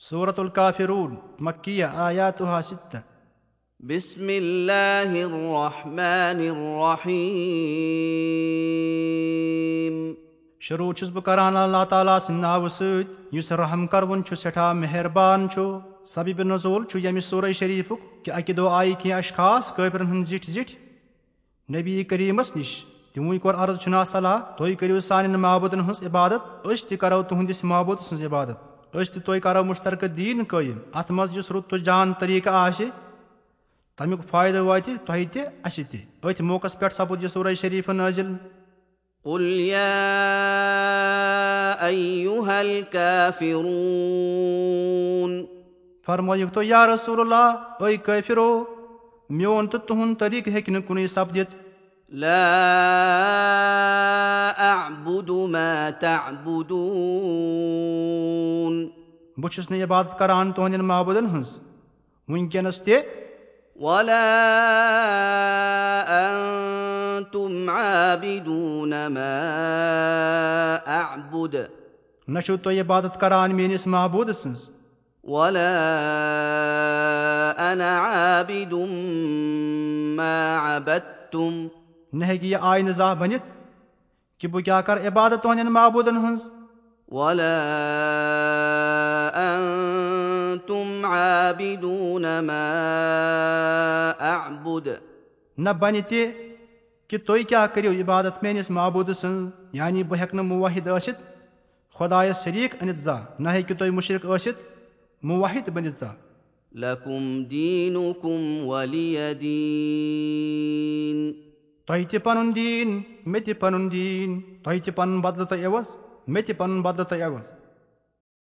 سورة الكافرون مكية آياتها ستة بسم الله الرحمن الرحيم شروٗع چھُس بہٕ کران اللہ تعالیٰ سٕنٛدِ ناوٕ سۭتۍ یُس رحم کروُن چھُ سٮ۪ٹھاہ مہربان چھُ سبیٖب نظول چھُ ییٚمہِ سورے شریٖفُک کہِ اَکہِ دۄہ آیہِ کینٛہہ اشخاص قٲبرَن ہٕنٛدۍ زِٹھۍ زِٹھۍ نبی کریٖمس نِش تِموٕے کوٚر عرض چھُنا صلح تُہۍ کٔرِو سانٮ۪ن محبوٗدن ہٕنٛز عبادت أسۍ تہِ کرو تُہنٛدِس محبوٗد سٕنٛز عبادت أسۍ تہِ تۄہہِ کرو مُشترکہٕ دیٖن قٲیِم اتھ منٛز یُس رُت تہٕ جان طٔریٖقہٕ آسہِ تمیُک فٲیدٕ واتہِ تۄہہِ تہِ اسہِ تہِ أتھۍ موقعس پٮ۪ٹھ سپُد یہِ سورے شریٖف نٲزِل قل يا ايها الكافرون فرمٲیِو تُہۍ یا رسول اللہ أے کٲفِرو میون تہٕ تُہُنٛد طٔریٖقہٕ ہیٚکہِ نہٕ کُنُے سپدِتھ لا اعبد ما تعبدون بہٕ چھُس نہٕ عبادت کران تُہنٛدٮ۪ن محبوٗدن ہٕنٛز وُنکیٚنس تہِ عابدون ما اعبد نہ چھِو تُہۍ عبادت کران میٲنِس محبوٗد سٕنٛز عبدتم. نہ ہیٚکہِ یہِ آینہٕ زانٛہہ بٔنِتھ کہِ بہٕ کیاہ کرٕ عبادت تُہنٛدٮ۪ن محبوٗدن ہٕنٛز عابدون ما اعبد نہ بنہِ تہِ کہِ تُہۍ کیاہ کٔرِو عبادت میٲنِس محبوٗد سٕنٛز یعنی بہٕ ہٮ۪کہٕ نہٕ مُوحد ٲسِتھ خۄدایس شریٖک أنِتھ زانٛہہ نہ ہیٚکِو تُہۍ مُشرق ٲسِتھ مُوحد بٔنِتھ زانٛہہ تۄہہِ تہِ پنُن دیٖن مےٚ تہِ پنُن دیٖن تۄہہِ تہِ پنُن بدلہٕ تہٕ عوض مےٚ تہِ پنُن بدلہٕ تہٕ عوض